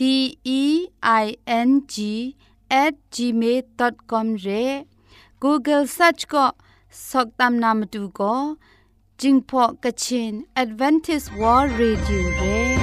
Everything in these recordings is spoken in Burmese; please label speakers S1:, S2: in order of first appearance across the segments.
S1: d e i n g at gmail.com re google search ko soktam namatu ko jingpho kachin advantage world radio re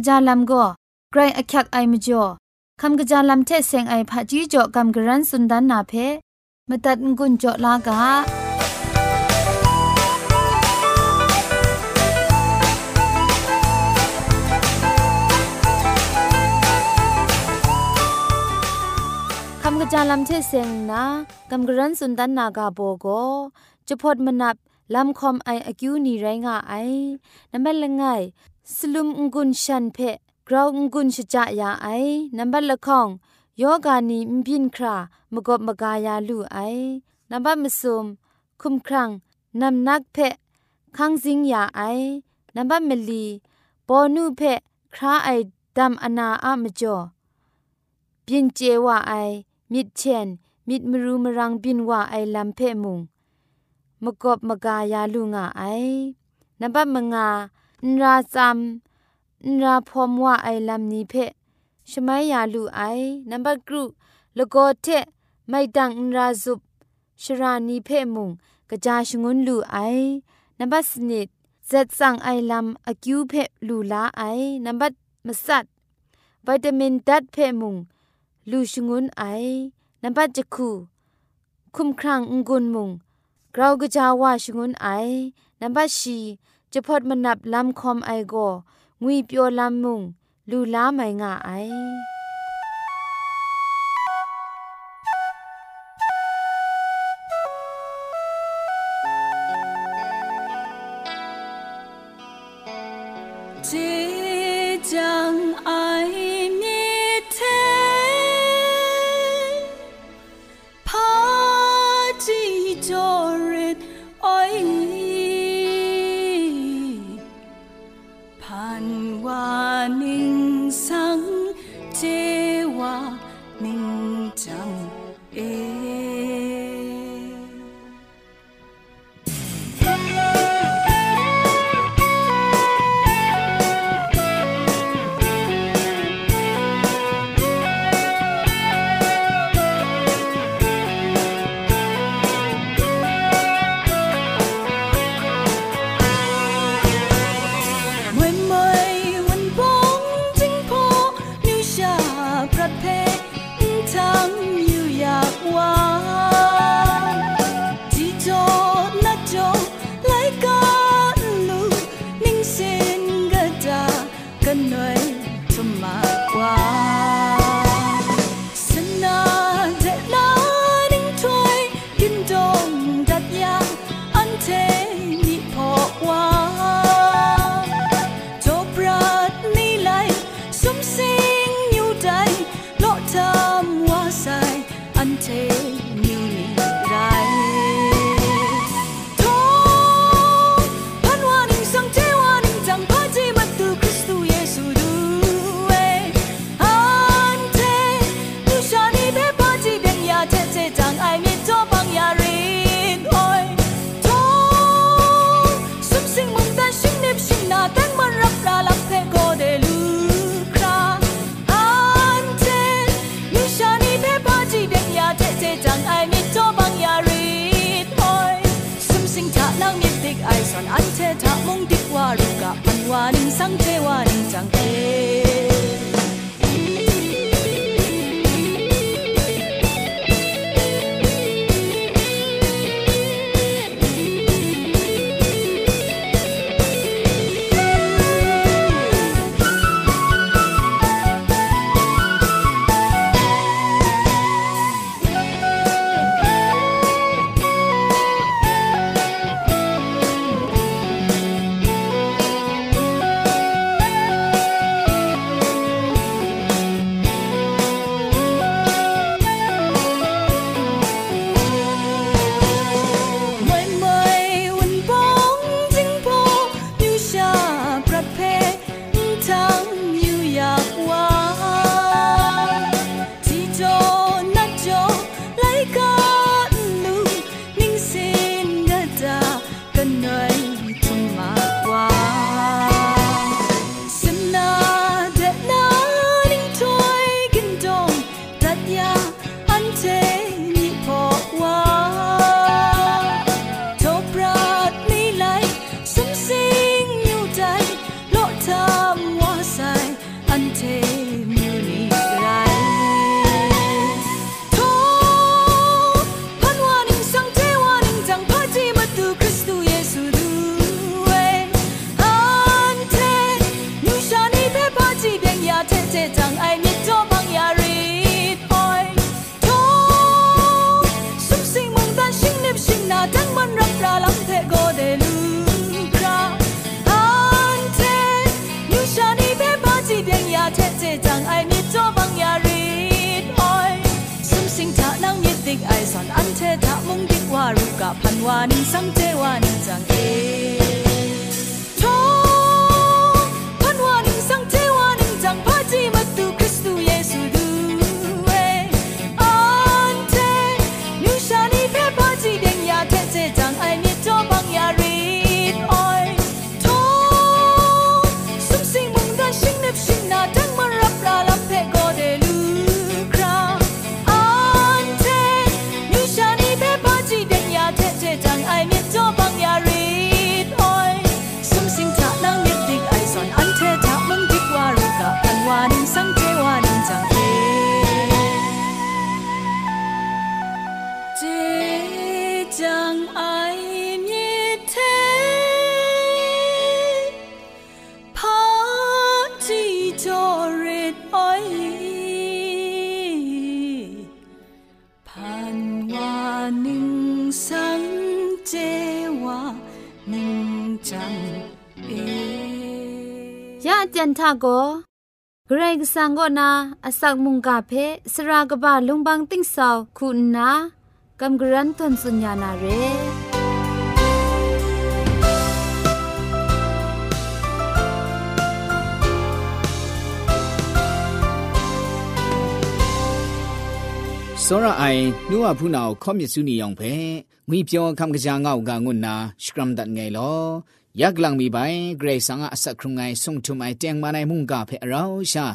S1: ำกะจาลัมก็ไกรอักยักไอมจ่อคำกระจาลำเทเซงไอผาจีจ่อคำกระรันสุนดันนาเพมตัดงุนจ่อลากาคำกระจาลำเทเซงนะคำกระรันสุนดันนากาโบโกจะพดมนับลำคอมไออกิวนีไรงาไอนั่นเป็นละไง สลุมอุงกุนชันเพกราวงกุนชจายาไอนัมบัลละข้องยอกานีมบินครามกบมกายาลูไอนัมบัดมสุมคุมครังนัมนักเพคังซิงยาไอนัมบัดมลีปอนูเพคราไอดัมอนาอะมจ่อปินเจวาไอมิดเชนมิดมรูมรังบินวาไอลัมเพมุงมกบมกายาลูงาไอนับมงา นราซัมนราพอมว่าไอลำนี้เพะชมัยยาลูไอนัมเบอร์กรุลโกเทไม่ดังนราซุบชรานีเพมุงกระจาชงุนลูไอนัมเบอร์สนิดเซตสังไอลำอคิวเพลูลาไอนัมเบอร์มสัดวิตามินดัดเพมุงลูชงุนไอนัมเบอร์จะคูคุมครังงุนมุงกราวกะจาว่าชงุนไอนัมเบอร์ชี จะพอดมันนับลำคอมไอโกงุยเปียวลำมุงลูล้าไม่ง่า
S2: ไอ 花。山，安且踏梦的瓦鲁嘎，安瓦宁桑，切瓦宁，呀切这真爱你做朋友热爱，心性他能一定爱上，安切他梦的话如假盼
S1: 话人生这话人真爱。 จันทาโกเกรกสังกนาอสักมุงกาเพสรากบะลงบางติ้งสาวคุณนากำกรันทนสุญญานาเร
S3: စောရအိုင်နှုဝဖုနာကိုခေါမြစုနေအောင်ပဲငွေပြောခံကကြငောက်ကငွတ်နာစကရမ်ဒတ်ငယ်လော ยักลังมีใบเกรซังอาศักครุงไงส่งทุมไอเตียงมาในมุงกาเพเราชา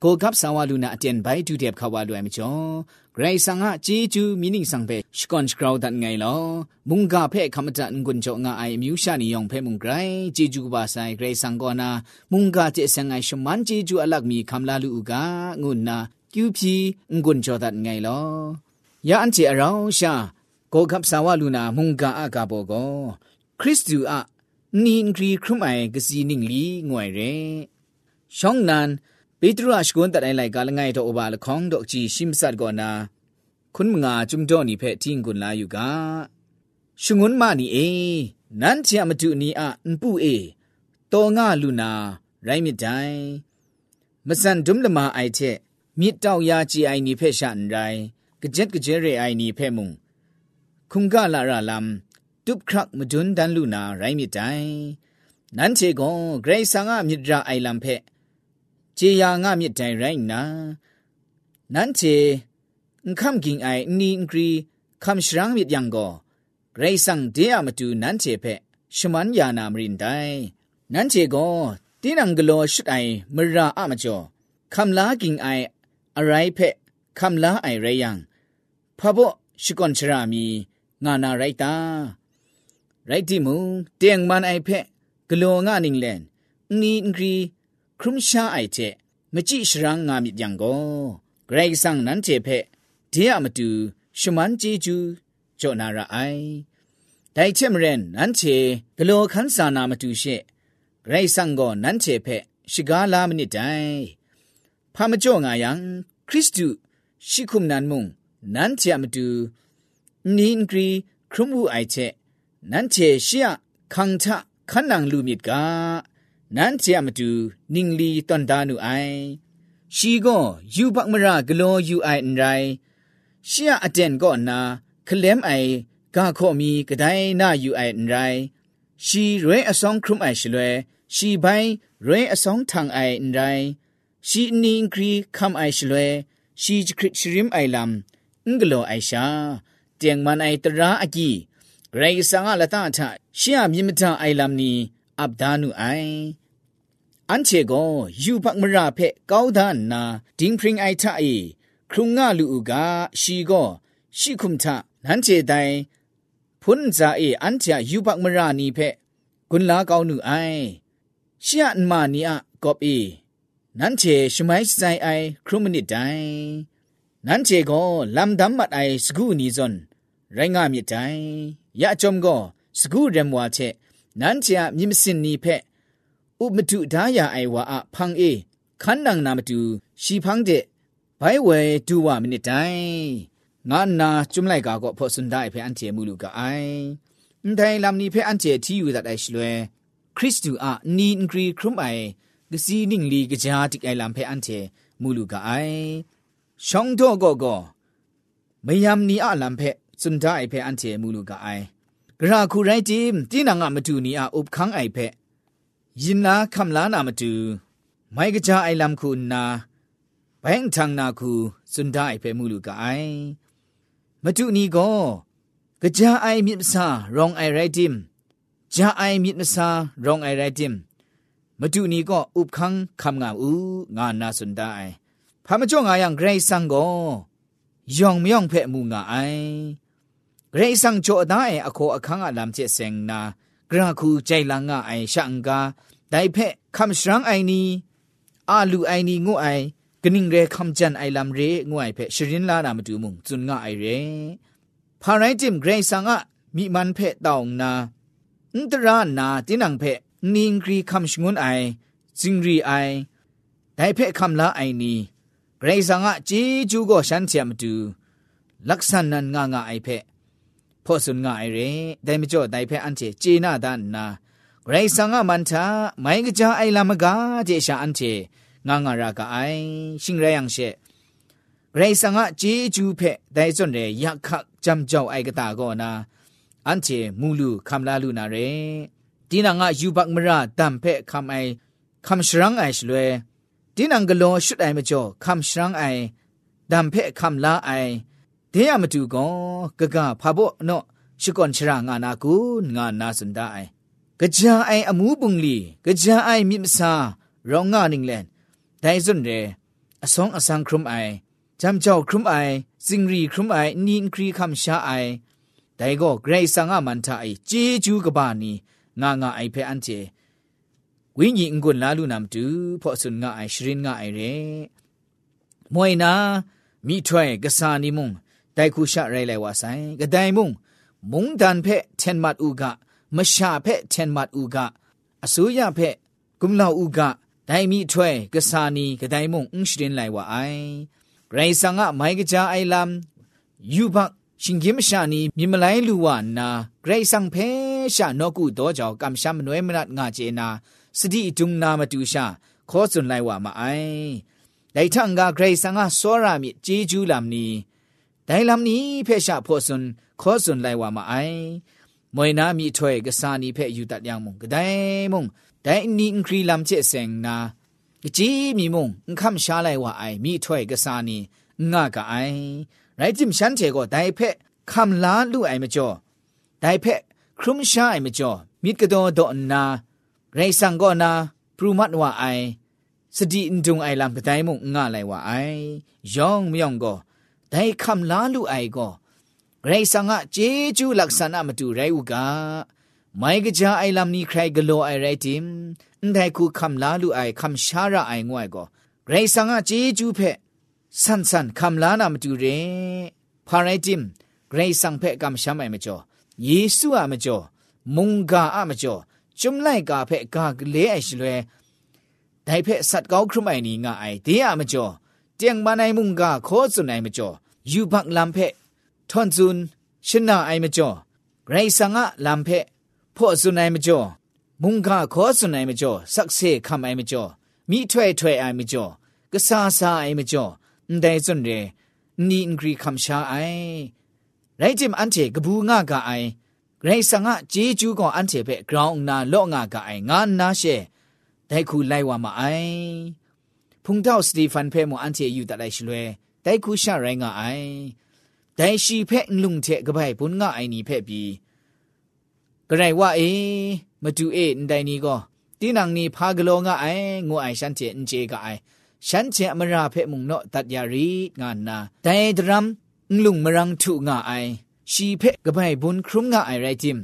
S3: โกกับสาวลูนาเตียนใบดูเดียบขาวาด้วยมิจอเกรซังอาจีจูมินิงสังเปสกอนสกราวดันไงลอมุงกาเพคำจันกุนจงาไอมิวชานิยองเพมุงไกรจีจูบาไซเกรซังกอนามุงกาเจสังไอชมันจีจูอลักมีคำลาลูกางุนนากิวพีงกุนจอดันไงลอยาอันเจเราชาโกกับสาวลูนามุงกาอากาโบโกคริสตูอา နီင်ဂရီခရမိုင်ကစီနင်းလီငွယ်ရဲရှောင်းနန်ပေတရုအရှကွန်တတိုင်လိုက်ကလငိုင်တော့ဘာလခေါင်တော့ကြည်ရှိမစတ်ကောနာခွန်းမငါจุမ်တော့နိဖဲ့တင်းကွန်လာယူကရှငွန်းမနီအေနန်းချာမတူနီအန်ပူအေတောငါလူနာရိုင်းမြတိုင်မစန်ဒုံလမအိုက်ချက်မြစ်တောက်ရာကြည်အိုင်နိဖဲ့ရှာန်ရိုင်းကကြက်ကကြဲရဲအိုင်နိဖဲ့မုံခုံကလာရလမ် တုပခရမဒွန်းဒန်လူနာရိုင်းမြတိုင်နန်းချေကွန်ဂရိတ်ဆာငါမြစ်ဒရာအိုင်လန်ဖက်ခြေယာငါမြစ်တိုင်ရိုင်းနာနန်းချေအင်ကမ်ကင်အိုင်နီအင်ဂရီခမ်ရှရန်မြစ်ယန်ကိုဂရိတ်ဆန်ဒေယာမတူနန်းချေဖက်ရှမန်ယာနာမရင်တိုင်နန်းချေကွန်တင်းနံဂလောရှိတိုင်မရာအမကျော်ခမ်လာကင်အိုင်အရိုင်ဖက်ခမ်လာအိုင်ရယန်ဖဘရှိကွန်ချရာမီငါနာရိုက်တာ ရိုက်တိမုံတຽງမန်အိုက်ဖက်ဂလောငါနင်းလန်နီငရီခရုမရှာအိုက်တဲ့မကြည့်ရှရန်ငါမြပြန်ကိုဂရိတ်ဆန်နန်ချေဖက်ဒီယမတူရှမန်ဂျီဂျူဂျောနာရာအိုင်ဒိုင်ချင်မရန်နန်ချေဂလောခန်းစာနာမတူရှေဂရိတ်ဆန်ကိုနန်ချေဖက်ရှိကားလာမနစ်တိုင်ဖာမကြော့ငါယံခရစ်တုရှိခုမနန်မုံနန်ချေမတူနင်းဂရီခရုမှုအိုက်ချက် นันเชเชียคังทะขันนังลูมิดกานันเชียมาดูนิงลีตอนดานูไอชีก็ยูบักมรากลอยูไออันไรเชียอเดนก็นาคลมไอกาข้อมีกระไดนายูไออันไรชีเรอสองครุมไอชลวยชีใบเรอสองทางไออันไรชีนิงครีคำไอชลวยชีจคริชริมไอลำงกลอไอชาเตียงมันไอตระอากี ရိုင်ဆန်ကလတထရှင်းအမြင့်မထအိုင်လမ်နီအဗဒါနုအိုင်အန်ချေကိုယူပတ်မရဖက်ကောင်းသာနာဒင်းပရင်အိုက်ထအေခရုငါလူကရှီကိုရှီခုမ်ထနန်ချေတိုင်ဖွန်းဇာအေအန်ချာယူပတ်မရနီဖက်ဂွန်လာကောင်းနုအိုင်ရှီယန်မာနီအကော့ပီနန်ချေရှမိုင်းဆိုင်အိုင်ခရုမနစ်တိုင်နန်ချေကိုလမ်ဒမ်မတ်အိုင်စကူနီဇွန်ရိုင်ငါမြစ်တိုင် ยะจอมก็สกูเรมวาเชนั้นจะมีมสินนีเพอุมตุดายาไอวาอะพังเอคันนังนามตุชีพังเดไบเวดูวามนิไดงานนาจุมไลกาก็พอสุนได้เพอันเจมูลูกาไออันไดลำนี้เพอันเจที่อยู่ดัดไอชลวยคริสตูอะนีนกรีครุมไอกสีนิ่งลีกจาติกไอลำเพอันเจมูลูกาไอช่องโตก็ก็ไม่ยำนี้อะลำเพ စွန်ဒအိုက်ဖဲအန်တီမူလူကအိုင်ဂရာခုရိုက်တီတင်းနာငါမတူနီအုပ်ခန်းအိုက်ဖဲယင်နာခမ်လာနာမတူမိုင်ကကြအိုင်လမ်ခုနာဘန်ထန်နာခုစွန်ဒအိုက်ဖဲမူလူကအိုင်မတူနီကောကကြအိုင်မြစ်စာရောင်အိုင်ရိုက်တီကြအိုင်မြစ်စာရောင်အိုင်ရိုက်တီမတူနီကောဥပခန်းခမ်ငါဥငါနာစွန်ဒအိုင်ဖာမကြောင့ငါယံဂရိတ်ဆန်ကောယောင်မြောင်ဖဲ့မှုငါအိုင် ဂရိဆန်ချိုဒိုင်အခေါ်အခန်းအလမ်ချက်စင်နာဂရခုကြိုင်လန်ငါအိုင်ရှန်ကာဒိုင်ဖက်ခမ်ရှရန်အိုင်နီအာလူအိုင်နီငုအိုင်ကနင်းရဲခမ်ဂျန်အိုင်လမ်ရေငုအိုင်ဖက်ရှရင်လာနာမတူမှုဇွန်ငါအိုင်ရေဖာရိုင်ဂျင်ဂရိဆန်ကမိမန်ဖက်တောင်းနာအန်တရာနာတင်းနံဖက်နင်းဂရီခမ်ရှငွန်းအိုင်ဂျင်ရီအိုင်ဒိုင်ဖက်ခမ်လာအိုင်နီဂရိဆန်ကជីဂျူကိုရှန်ချမ်တူลักษณะงางาไอเพะ ဖောဆုန်ငါအရင်ဒဲမကျော်တိုင်ဖဲအန်ချေဂျေနာဒန်နာဂရိဆန်ငါမန်တာမိုင်းကကြအိုင်လာမကာဂျေရှာအန်ချေငါငါရာကအိုင်ရှင်ရယန်ရှေဂရိဆန်ငါဂျေဂျူဖဲဒဲစွန်ရဲယခဂျမ်ကျော်အိုင်ကတာကောနာအန်ချေမူလူခမ်လာလူနာရဲဒီနာငါယူဘတ်မရာတမ်ဖဲခမ်အိုင်ခမ်ရှရန်အိုင်ရှလွဲဒီနံကလောရှုတိုင်မကျော်ခမ်ရှရန်အိုင်ဒမ်ဖဲခမ်လာအိုင် ဒဲရမတူကောကကဖာဘော့နော့ရှိကွန်ချရာငါနာကူငါနာစန်ဒိုင်ကြာအိုင်အမှုပုန်လီကြာအိုင်မြစ်မစာရောင်ငါနင်းလန်ဒိုင်စွန်ရဲအဆောင်အဆန်းခရုမိုင်ဂျမ်ချောခရုမိုင်စင်ရီခရုမိုင်နင်းခရီခမ်ရှာအိုင်ဒိုင်ကိုဂရိတ်ဆာငါမန်တာအိဂျေဂျူးကဘာနီငါငါအိုင်ဖဲအန်ချေဝိညာဉ်ငွန်းလာလူနမ်တူဖော့ဆွန်ငါအိုင်ရှရင်ငါအိုင်ရဲမွိုင်နာမိထွဲကဆာနီမုံ တိုင်ခုရှရိုင်လိုက်ဝါဆိုင်ကတိုင်မုံမုံတန်ဖက်တန်မတ်ဥကမရှာဖက်တန်မတ်ဥကအစိုးရဖက်ဂုမလောက်ဥကဒိုင်မီထွဲကဆာနီကတိုင်မုံအင်းရှိရင်လိုက်ဝါအိုင်ဂရိုင်ဆန်ကမိုင်ကကြအိုင်လမ်ယူဘရှင်ဂိမရှာနီမြင်မလိုင်းလူဝနာဂရိုင်ဆန်ဖဲရှာနော့ကုတော့ကြောင့်ကမ္ရှာမနွဲမနတ်ငါကျေနာစတိဒုံနာမတူရှာခေါ်စွန်လိုက်ဝါမအိုင်ဒိုင်ထန်ကဂရိတ်ဆန်ကစောရမြစ်ဂျေဂျူးလာမနီ ဒိုင်လမ်နီဖဲရှာဖောဆွန်ခောဆွန်လိုက်ဝါမအိုင်မွေနာမီထွဲကစာနီဖဲယူတတ်យ៉ាងမုံကဒိုင်မုံဒိုင်နီအင်ခရီလမ်ချေဆင်နာជីမီမုံအခမ်ရှာလိုက်ဝါအိုင်မီထွဲကစာနီငါကအိုင်ရိုက်ဂျင်ရှန်ချေကိုဒိုင်ဖဲခမ်လာလူအိုင်မကျော်ဒိုင်ဖဲခရုမရှာအိုင်မကျော်မိကတော်ဒေါနာရေဆန်ကောနာပရူမတ်ဝါအိုင်စဒီအန်ဒုံအိုင်လမ်ကဒိုင်မုံငါလိုက်ဝါအိုင်ယောင်မြောင်ကော ဒိုင်ခမ်လာလူအိုင်ကိုရိုင်ဆန်ကဂျေဂျူလက်ဆန်နာမတူရိုင်ဝကမိုင်ကကြအိုင်လမ်နီခရိုင်ဂလိုအိုင်ရိုင်တင်အန်ဒိုင်ခုခမ်လာလူအိုင်ခမ်ရှာရာအိုင်ငွိုင်ကိုရိုင်ဆန်ကဂျေဂျူဖက်ဆန်ဆန်ခမ်လာနာမတူရင်ဖာရိုင်တင်ရိုင်ဆန်ဖက်ကမ်ရှာမိုင်မကျော်ယေစုအမကျော်မုန်ကာအမကျော်จุมไลกาเพ่กากเลไอชลเวไดเพ่สัตกาวครุไมนีงาไอเดียมจ่อเตียงมาไนมุงกาโคสุไนมจ่อ ยูบักลำเพทอนซุนชนะไอมจ่อไรสังะลำเพพ่อสุนไอมจ่อมุงกาขอสุนไอมจ่อสักเซคำไอมจ่อมีถ้วยถ้วยไอมจ่อกษาซาไอมจ่อได้สุนเรนี่อังกฤษคำชาไอไรจิมอันเถกบูงากาไอไรสังะเจจูก่ออันเถเปกราวนาโลงากาไองานนาเชได้คูไลวามาไอพุงเท่าสตีฟันเพ่โมอันเทอยู่แต่ไรชลวย แต่กูชาไรงาไอได้ชีเพ่ลุงเทกไปปุ่นงาไอนี่เพ่ปีกระไรว่าเอมาดูเอ็นใดนี้ก็ที่นางนี่พากลงาไองูไอฉันเจนเจกไอฉันเจมราเพ่มุงเนาะตัดยารีงานนาแต่ดรัมลุงมรังถูกงาไอชีเพ่กไปบุญครุมงาไอไรจิม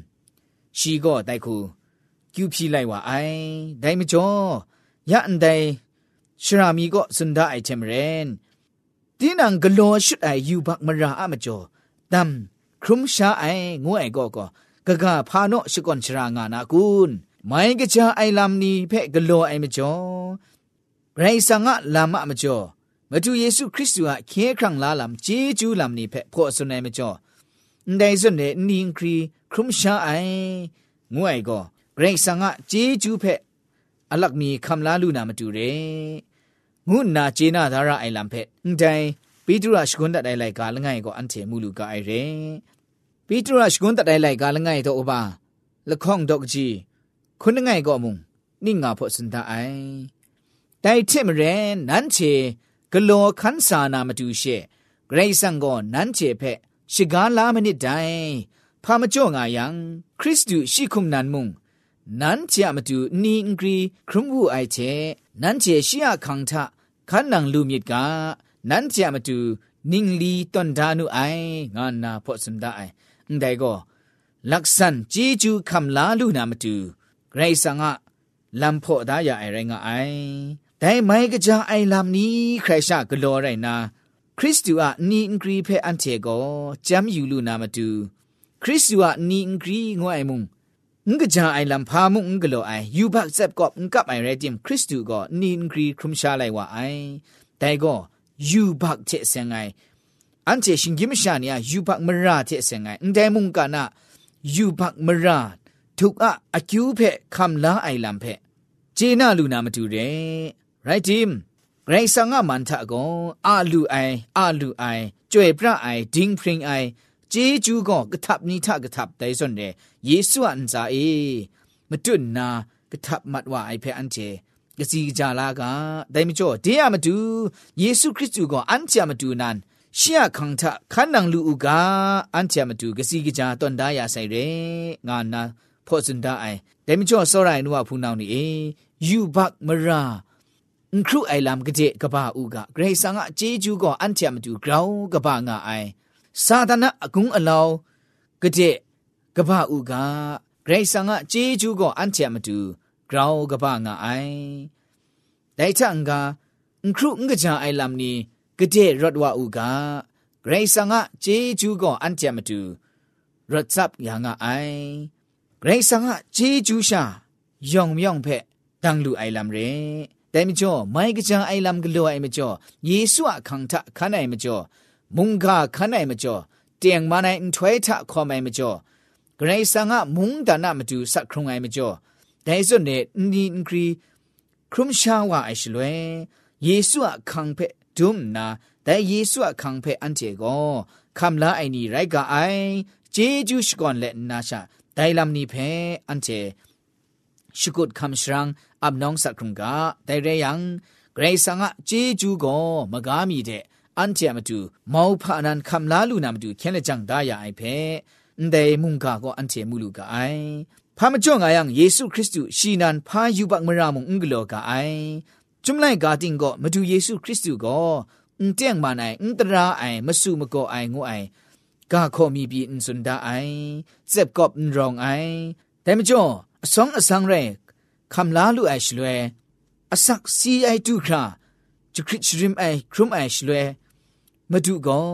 S3: ชีก็ได้คุกิวพีไลว่าไอได้ไม่จ่อยันใดชรามีก็สุนดาไอเทมเรน ตีนังกลัวชุดไอยูบักมราอามจ่อดัมครุมชาไองัวไอก็ก็กะกะพาโนชิกอนชรางานากุนไม่กะจาไอลำนี้เพ่กลัวไอมจ่อไรสังะลามะมจ่อมาดูเยซูคริสต์ว่าเคครั้งลาลำเจจูลำนี้เพ่พอสนัยมจ่อได้สนเนนิงครีครุมชาไองัวไอก็ไรสังะเจจูเพ่อลักมีคำลาลูนามาดูเร่ ငုနာကျေနာဒါရအိုင်လမ်ဖက်အန်တိုင်ပီတရာရှကွန်တတိုင်လိုက်ကာလငိုင်ကိုအန်တီမူလူကအိုင်ရဲပီတရာရှကွန်တတိုင်လိုက်ကာလငိုင်တော့အပါလခေါင်ဒေါကကြီးခုနငိုင်ကိုမုံနိငါဖို့စန်တအိုင်တိုင်ချစ်မရဲနန်းချေဂလောခန်းစာနာမတူရှေဂရိတ်ဆန်ကိုနန်းချေဖက်ရှိကားလာမနစ်တိုင်ဖာမကြော့ငါယံခရစ်တုရှိခုမနန်မုံနန်းချေမတူနီအင်ဂရီခရုံဟုအိုက်ချေနန်းချေရှိယခံထ ခန်းနံလူမြစ်ကနန်းချာမတူနင်းလီတန်ဒါနုအိုင်ငါနာဖော့စမ်ဒအိုင်အန်ဒိုင်ကိုลักษันจีจูคำลาลูนามาตูไกรสังะลำพอดายาไอไรงะไอแต่ไม่กะจาไอลำนี้ใครชากลอไรนาคริสตูอะนีอินกรีเพอันเทโกจำอยู่ลูนามาตูคริสตูอะนีอินกรีงวยมุง งกจาไอลำพามุงกโลไอยูบักเซบก็งกับไอเรจิมคริสตูก็นีนกรีครุมชาไลว่าไอแต่ก็ยูบักเจเซงไออันเจชิงกิมชาเนียยูบักมราเจเซงไงแต่มุงกานะยูบักมราทุกอะอคิวเพะคำลาไอลำเพะเจน่าลูนามาดูเรไรจิมไรสังอามันทะก็อาลูไออาลูไอจวยพระไอดิงพริงไอ เจจูก็กระทับนี้ทากระทับแต่ส่วนเดเยซูอันซาเอมาจุนนากระทับมัดว่าไอเพออันเจกสีจาลากาแต่ไม่จ่อเดียมาดูเยซูคริสต์ก็อันเจมาดูนั้นရှီယခံထခန္နံလူဥကအန်ချမတူကစီကကြတွန်ဒါရဆိုင်ရဲငါနာဖောစန်ဒအိုင်ဒေမကျော်စောရိုင်နုဝဖူနောင်းနီအေယူဘတ်မရာအန်ခရုအိုင်လမ်ကတဲ့ကဘာဥကဂရေဆာငါအကျေးကျူးကအန်ချမတူဂရောင်းကဘာငါအိုင် စာဒနာအကုံအလောင်းကတဲ့ကပဥကဂရိတ်ဆန်ကဂျေဂျူကိုအန်ချမတူဂရောင်းကပငါအိုင်ဒိုင်ချန်ကအင်ခရုငကြအိုင်လမ်နီကတဲ့ရတ်ဝဥကဂရိတ်ဆန်ကဂျေဂျူကိုအန်ချမတူရတ်စပ်ယာငါအိုင်ဂရိတ်ဆန်ကဂျေဂျူရှာယောင်မြောင်ဖက်တန်လူအိုင်လမ်ရဲတဲမကျော်မိုင်ကကြအိုင်လမ်ကလိုအိုင်မကျော်ယေရှုအခန့်ထခနိုင်မကျော် မုန်ကခနိုင်မကျော်တင်မနိုင်ထွဲထခေါ်မိုင်မကျော်ဂရိဆန်ကမုန်ဒါနမတူဆက်ခုံငိုင်မကျော်ဒိုင်စွနဲ့နီအင်ဂရီခရုမရှာဝအိုင်ရှလွဲယေစုအခန့်ဖက်ဒုမနာဒိုင်ယေစုအခန့်ဖက်အန်တေကိုခမ်လာအိုင်နီရိုက်ကအိုင်ဂျေဂျူးရှ်ကွန်လက်နာရှာဒိုင်လမ်နီဖဲအန်တေရှုကုတ်ခမ်ရှရန်အပ်နောင်ဆက်ခုံကဒိုင်ရယံဂရိဆန်ကဂျေဂျူးကိုမကားမီတဲ့ อันเจมาดูมาวพานันคำลาลูนามาดูแค่ละจังได้ยาไอเพแต่มุงกาก็อันเจมูลูกาไอพามจ่องอายังเยซูคริสต์ชีนันพายุบักมรามงอุงกโลกาไอจุมไลกาติงก็มาดูเยซูคริสต์ก็อุนเตียงมาไออุนตราไอมาสู่มาก็ไองูไอกาขอมีบีอุนสุนดาไอเจ็บกอบอุนรองไอแต่มจ่อสองอสังเรคำลาลูไอชลวยอสักซีไอตูคราจุคริชริมไอครุมไอชลวย မတုကော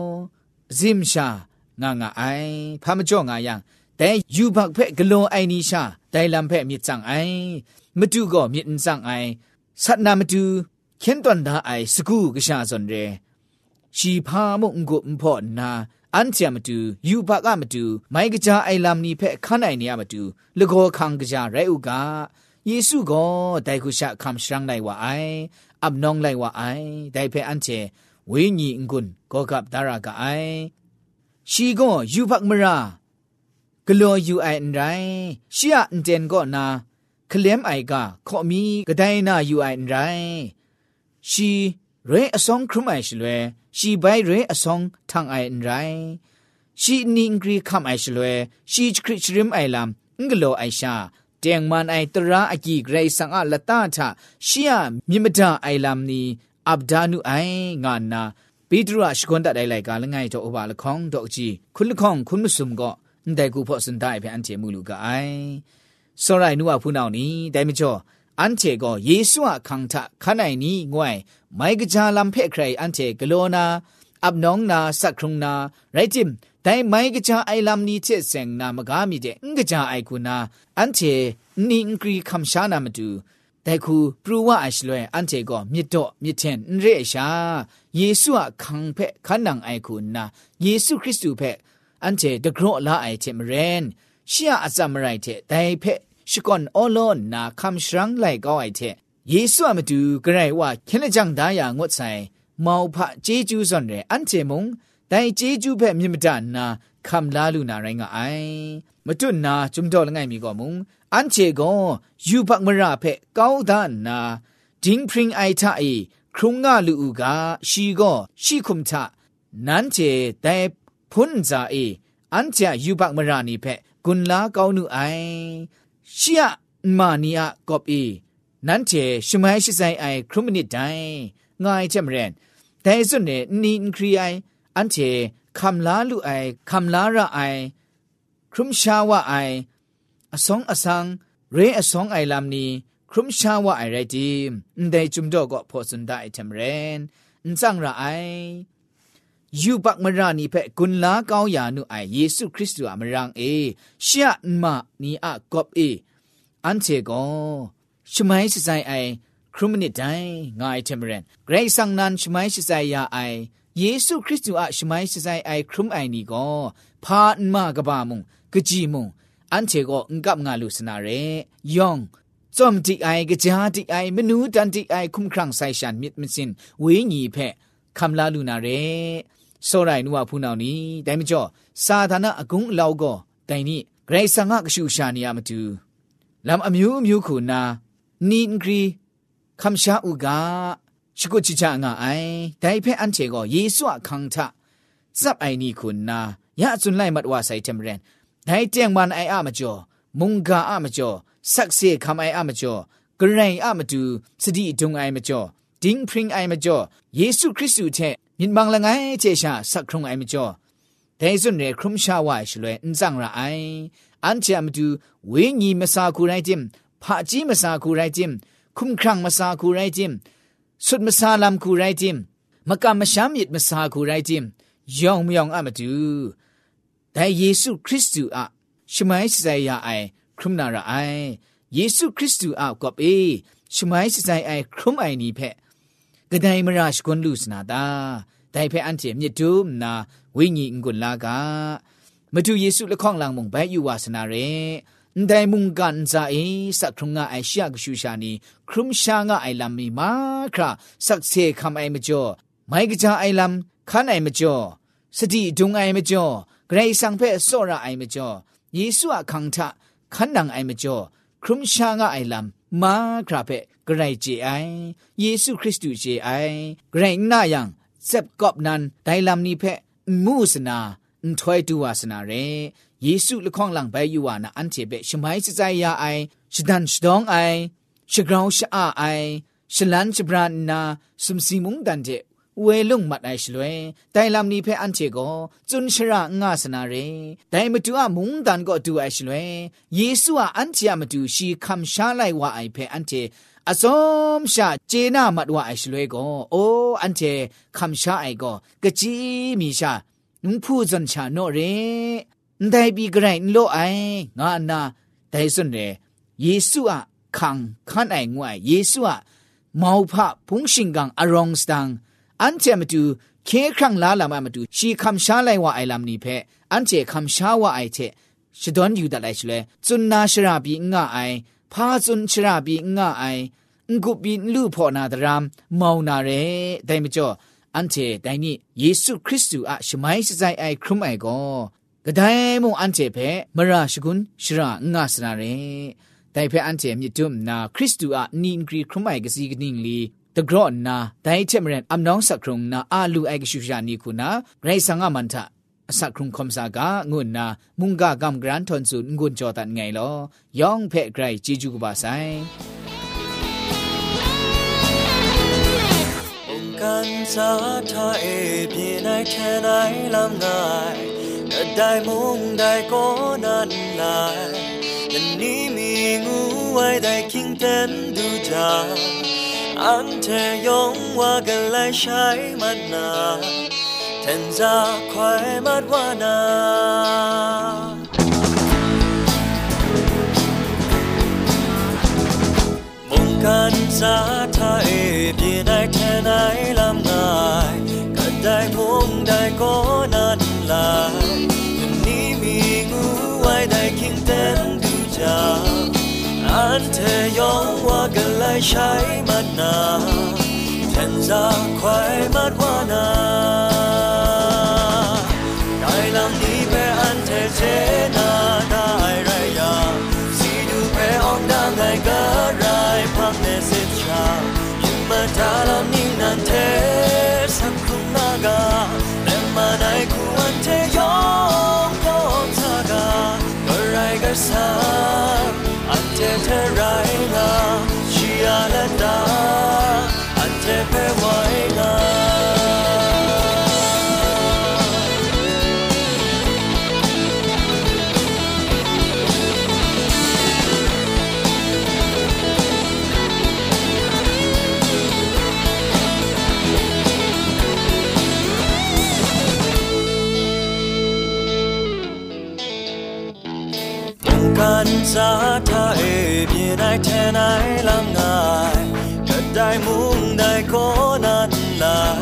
S3: ဇိမရှာငါငါအိုင်ဖာမကြော့ငါယံတဲယူဘက်ဖက်ဂလွန်အိုင်နီရှာဒိုင်လမ်ဖက်မြစ်ဆောင်အိုင်မတုကောမြစ်အန်ဆောင်အိုင်ဆတ်နာမတုခင်းတွန်ဒါအိုင်စကူကရှာစွန်ရဲရှီဖာမုံကိုမဖို့နာအန်ချာမတူယူဘကမတူမိုင်းကကြအိုင်လမ်နီဖက်ခန်းနိုင်နေရမတူလကောခံကကြရဲဥကယေစုကောဒိုင်ခုရှာခမ်ရှရန်နိုင်ဝအိုင်အပ်နောင်းလိုက်ဝအိုင်ဒိုင်ဖက်အန်ချေ ဝေညီငွန်းကောကပ်ဒါရာကအိုင်ရှီကောယူဖတ်မရာဂလောယူအိုင်အန်ရိုင်းရှီယအန်တန်ကောနာကလမ်အိုင်ကခော့မီဂဒိုင်နာယူအိုင်အန်ရိုင်းရှီရဲအဆောင်ခရမိုင်ရှလွဲရှီဘိုင်ရဲအဆောင်ထန်အိုင်အန်ရိုင်းရှီနင်းဂရီခမ်အိုင်ရှလွဲရှီခရစ်ရမ်အိုင်လမ်ငလောအိုင်ရှာတຽງမန်အိုင်တရာအကြီးဂရိတ်ဆန်အလတာထရှီယမြင့်မဒအိုင်လမ်နီ อับดานุไองานนาปีตรอาชกนตัดไดไลกาลงไงจอบาลคองดอกจีคุณลคองคุณมุสุมก็แต่กูพอสนได้เป็นอันเจมูลูกไอสรายนัวผู้นานี้ได้ไม่จ่ออันเจก็เยซูอะคังทะข้าในนี้ง่วยไม่กจาลำเพคใครอันเจกโลนาอับน้องนาสักครุงนาไรจิมแต่ไม่กจาไอลำนี้เชเสงนามกามีเดงกจาไอกุนาอันเจนิงกรีคำชานามาดู แต่คูปรูว่าอัชลวยอันเจก็มิดโตมิเทนเรชาเยซูอะคังเพคันนังไอคุณนะเยซูคริสต์เพอันเจตะกรอละไอเทมเรนရှီယာအစမရိုက်တဲ့တိုင်ဖက်ရှကွန်အော်လွန်နာခမ်ရှရန်လိုက်ကောအိုက်တဲ့ယေရှုအမတူဂရိုင်ဝခင်းလက်ကြောင့်ဒါယာငွတ်ဆိုင်မောင်ဖဂျေဂျူးစွန်တဲ့အန်ချေမုံတိုင်ဂျေဂျူးဖက်မြင့်မတနာခမ်လာလူနာရိုင်းကအိုင်မတွနာဂျုံတော်လငိုင်မီကောမုံ อันเจกงยูบักมราเพก้าวดานนาดิงพริงไอทาเอครุงงาลูกาชีก็ชีคุมทะนั้นเจแต่พุนจาเออันเจยูบักมรานีเพกุนลาก้าวนูไอชียมานียกอบเอนั้นเจชมัยชิไซไอครุมนิดไดง่ายเจมเรนแต่สุดเนนินครีไออันเจคำลาลูไอคำลาระไอ ครุมชาวะไอ อสองอสังเรอสองไอลำนี้ครุมชาวะไอไรดีมได้จุมดอก็พอสุนได้ทมเรนนจังระไอยูบักมรานีเพกุนลาเกาอยานุไอเยซูคริสต์อะมรังเอเชียนมานีอะกอบเออันเจก็ชมัยสิไซไอครุมนิดไดง่ายทมเรนเกรซังนันชมัยสิไซยาไอเยซูคริสต์อะชมัยสิไซไอครุมไอนี่ก็พาอันมากบามุงกะจีมุง อันเชโกงกับงาลุสนาเรยองจอมติไอกะจาติไอมนูตันติไอคุมครังไซชันมิดมิสินเวญีเพคำลาลุนาเรစောရိုင်နူဝဖူနောင်နီတိုင်မကျော်စာသနာအကုန်းအလောက်ကောတိုင်နိဂရိတ်ဆန်ငါကရှူရှာနေရမတူလမ်အမျိုးမျိုးခုနာနီငရီခမ်ရှာဥကရှိကုချီချာငါအိုင်တိုင်ဖဲအန်ချေကောယေဆုအခန်းထဇပ်အိုင်နီခုနာရအစွန်လိုက်မတ်ဝါဆိုင်တမရန် နိုင်ကြံมันไออะมจ่อมุงกาอะมจ่อสักเสคําไออะมจ่อกระไรอะมดูสติดงไอมจ่อดิงพริงไอมจ่อเยซูคริสต์แท้มินบังละไงเจชาสักครุงไอมจ่อแต่ส่วนเรครุมชาวายชลวยอินจังระไออันเจมดูเวญีมสาคูไรจิมผาจีมสาคูไรจิมคุมครังมสาคูไรจิมสุดมสาลัมคูไรจิมมกะมะชามิดมสาคูไรจิมยองมยองอะมดู แต่เยซูคริสต์อะชมัยสใจยาไอครุมนาระไอเยซูคริสต์อะก็เปชมัยสใจไอครุมไอนี่เพกระไดมราชกุนลุสนาตาแต่เพอันเจมิดูนาวิญญาณกุลลากามาดูเยซูละข้องลางมงไปอยู่วาสนาเรแต่มุงกันใจสักครุงงาไอเชียกชูชานีครุมชางาไอลำมีมาคราสักเซคำไอมจ่อไม่กระจาไอลำข้าไอมจ่อสติดุงไอมจ่อ กรสังเพศโซระไอเมจอเยซูอะคังทะขันนังไอเมจอครุมชางะไอลัมมาคราเพกรเจไอเยซูคริสต์เจไอกรนายังเซบกอบนันไดลัมนีเพมูสนาန်ยดูอาสนစနာရဲယေစုလခေါန်လန်ဘဲယူဝါနာအန်ချေဘဲရှမိုင်းစဇိုင်ယာအိုင်ရှဒန်ရှဒေါင္အိုင်ရှဂရောင်းရှာအိုင်ရှလန်ချ เวลุงมัดไอชลวยไดลัมนีเพอันเจโกจุนชระงาสนาเรไดมตุอะมุงดันก็ดูไอชลวยเยซูอะอันเจมตุชีคัมชาไลวะไอเพอันเจအစုံရှာဂျေနာမတ်ဝအိုင်ရှလွဲကိုအိုးအန်တေခမ်ရှာအိုင်ကိုကကြီးမီရှာနုဖူဇန်ချာနိုရေဒိုင်ဘီဂရိုင်လိုအိုင်ငါနာဒိုင်စွန်ရေယေစုအခန်းခန်းအိုင်ငွိုင်ယေစုအမောဖဖုန်ရှင်ကန်အရောင်စတန် อันเจมาดูเคครั้งลาลามามาดูชีคำช้าไลว่าไอลำนี้เพะอันเจคำช้าว่าไอเทชดอนอยู่แต่ไรชเลยจุนนาชราบีง่าไอพาจุนชราบีง่าไองุบินลูพอนาดรามมาวนาเรได้มจ่ออันเจได้นี่เยซูคริสต์อะชมัยสใจไอครุมไอก็กระไดมงอันเจเพะมราชกุลชรางาสนาเรแต่เพออันเจมีจุมนาคริสต์อะนินกรีครุมไอกสีกนิ่งลี တဂရော့နာဒိုင်ချက်မရန်အမ်နောင်းစခရုံနာအာလူအိုက်ရှူရှာနီခုနာဂရိတ်ဆန်ငါမန်တာအစခရုံခုံစာကငုနာမုန်ကကမ်ဂရန်ထွန်ဆုငုန်ကြောတန်ငိုင်လောယောင်ဖဲ့ဂရိတ်ជីဂျူကပါဆိုင်ကန်စာထားအပြင်းနိုင်ချန်နိုင်လမ်းနိုင်ဒိုင်မုန်ဒိုင်ကောနန်နိုင်
S4: နနီမီငူဝိုင်ဒိုင်ကင်းတန်ဒူချာ 안테 영화가 라이샤이 만나 텐자 콰이 맛와나 몸간사 타이 비나이 테나이 람나이 간다이 봉다이 꼬난라이 눈이 미구와이 다이 킹땐 두자ันเธอยอมว่ากันเลยใช้มัดนาแทนจะควายมัดว่านาได้ลำนี้แพ้อันเธอเทนาได้ไรยาสีดูเป้อองด่างไงก็ไรพังในสิทชายิ่งมาทาลำนี้นั้นเทสักคุณงากา right now. กันสาทาเอพียได้แท่ไหนลำงายก็ได้มุงได้ก็นั้นลาย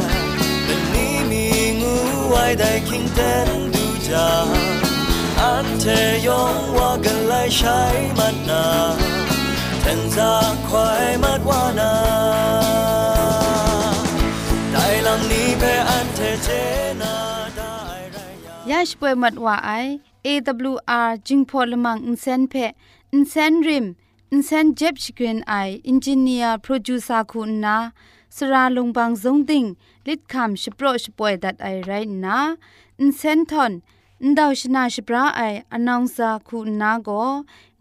S4: แต่นี้มีงูไว้ได้คิงเต้นดูจาอันเทยองว่ากันไลใช้มันนาแทนจะควายมัดว่านาได้ลำนี้ไปอันเทเจนาได้ไรยา
S1: ยาชป่วยมัดว่าไอ AWR จิงพอลมังอินเซนเพอินเซนริมอินเซนเจ็บชกรีนไออินจิเนียร์โปรดิวซาคุณนาสราลงบางสงติงลิดคำชิโปรชป่วยดัดไอไรนะอินเซนทอนอินดาวชนาชิปราไออนองซาคุณนาโก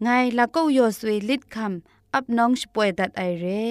S1: ไงละก็ยอสวยลิดคำอับน้องชป่วยดัดไอเร่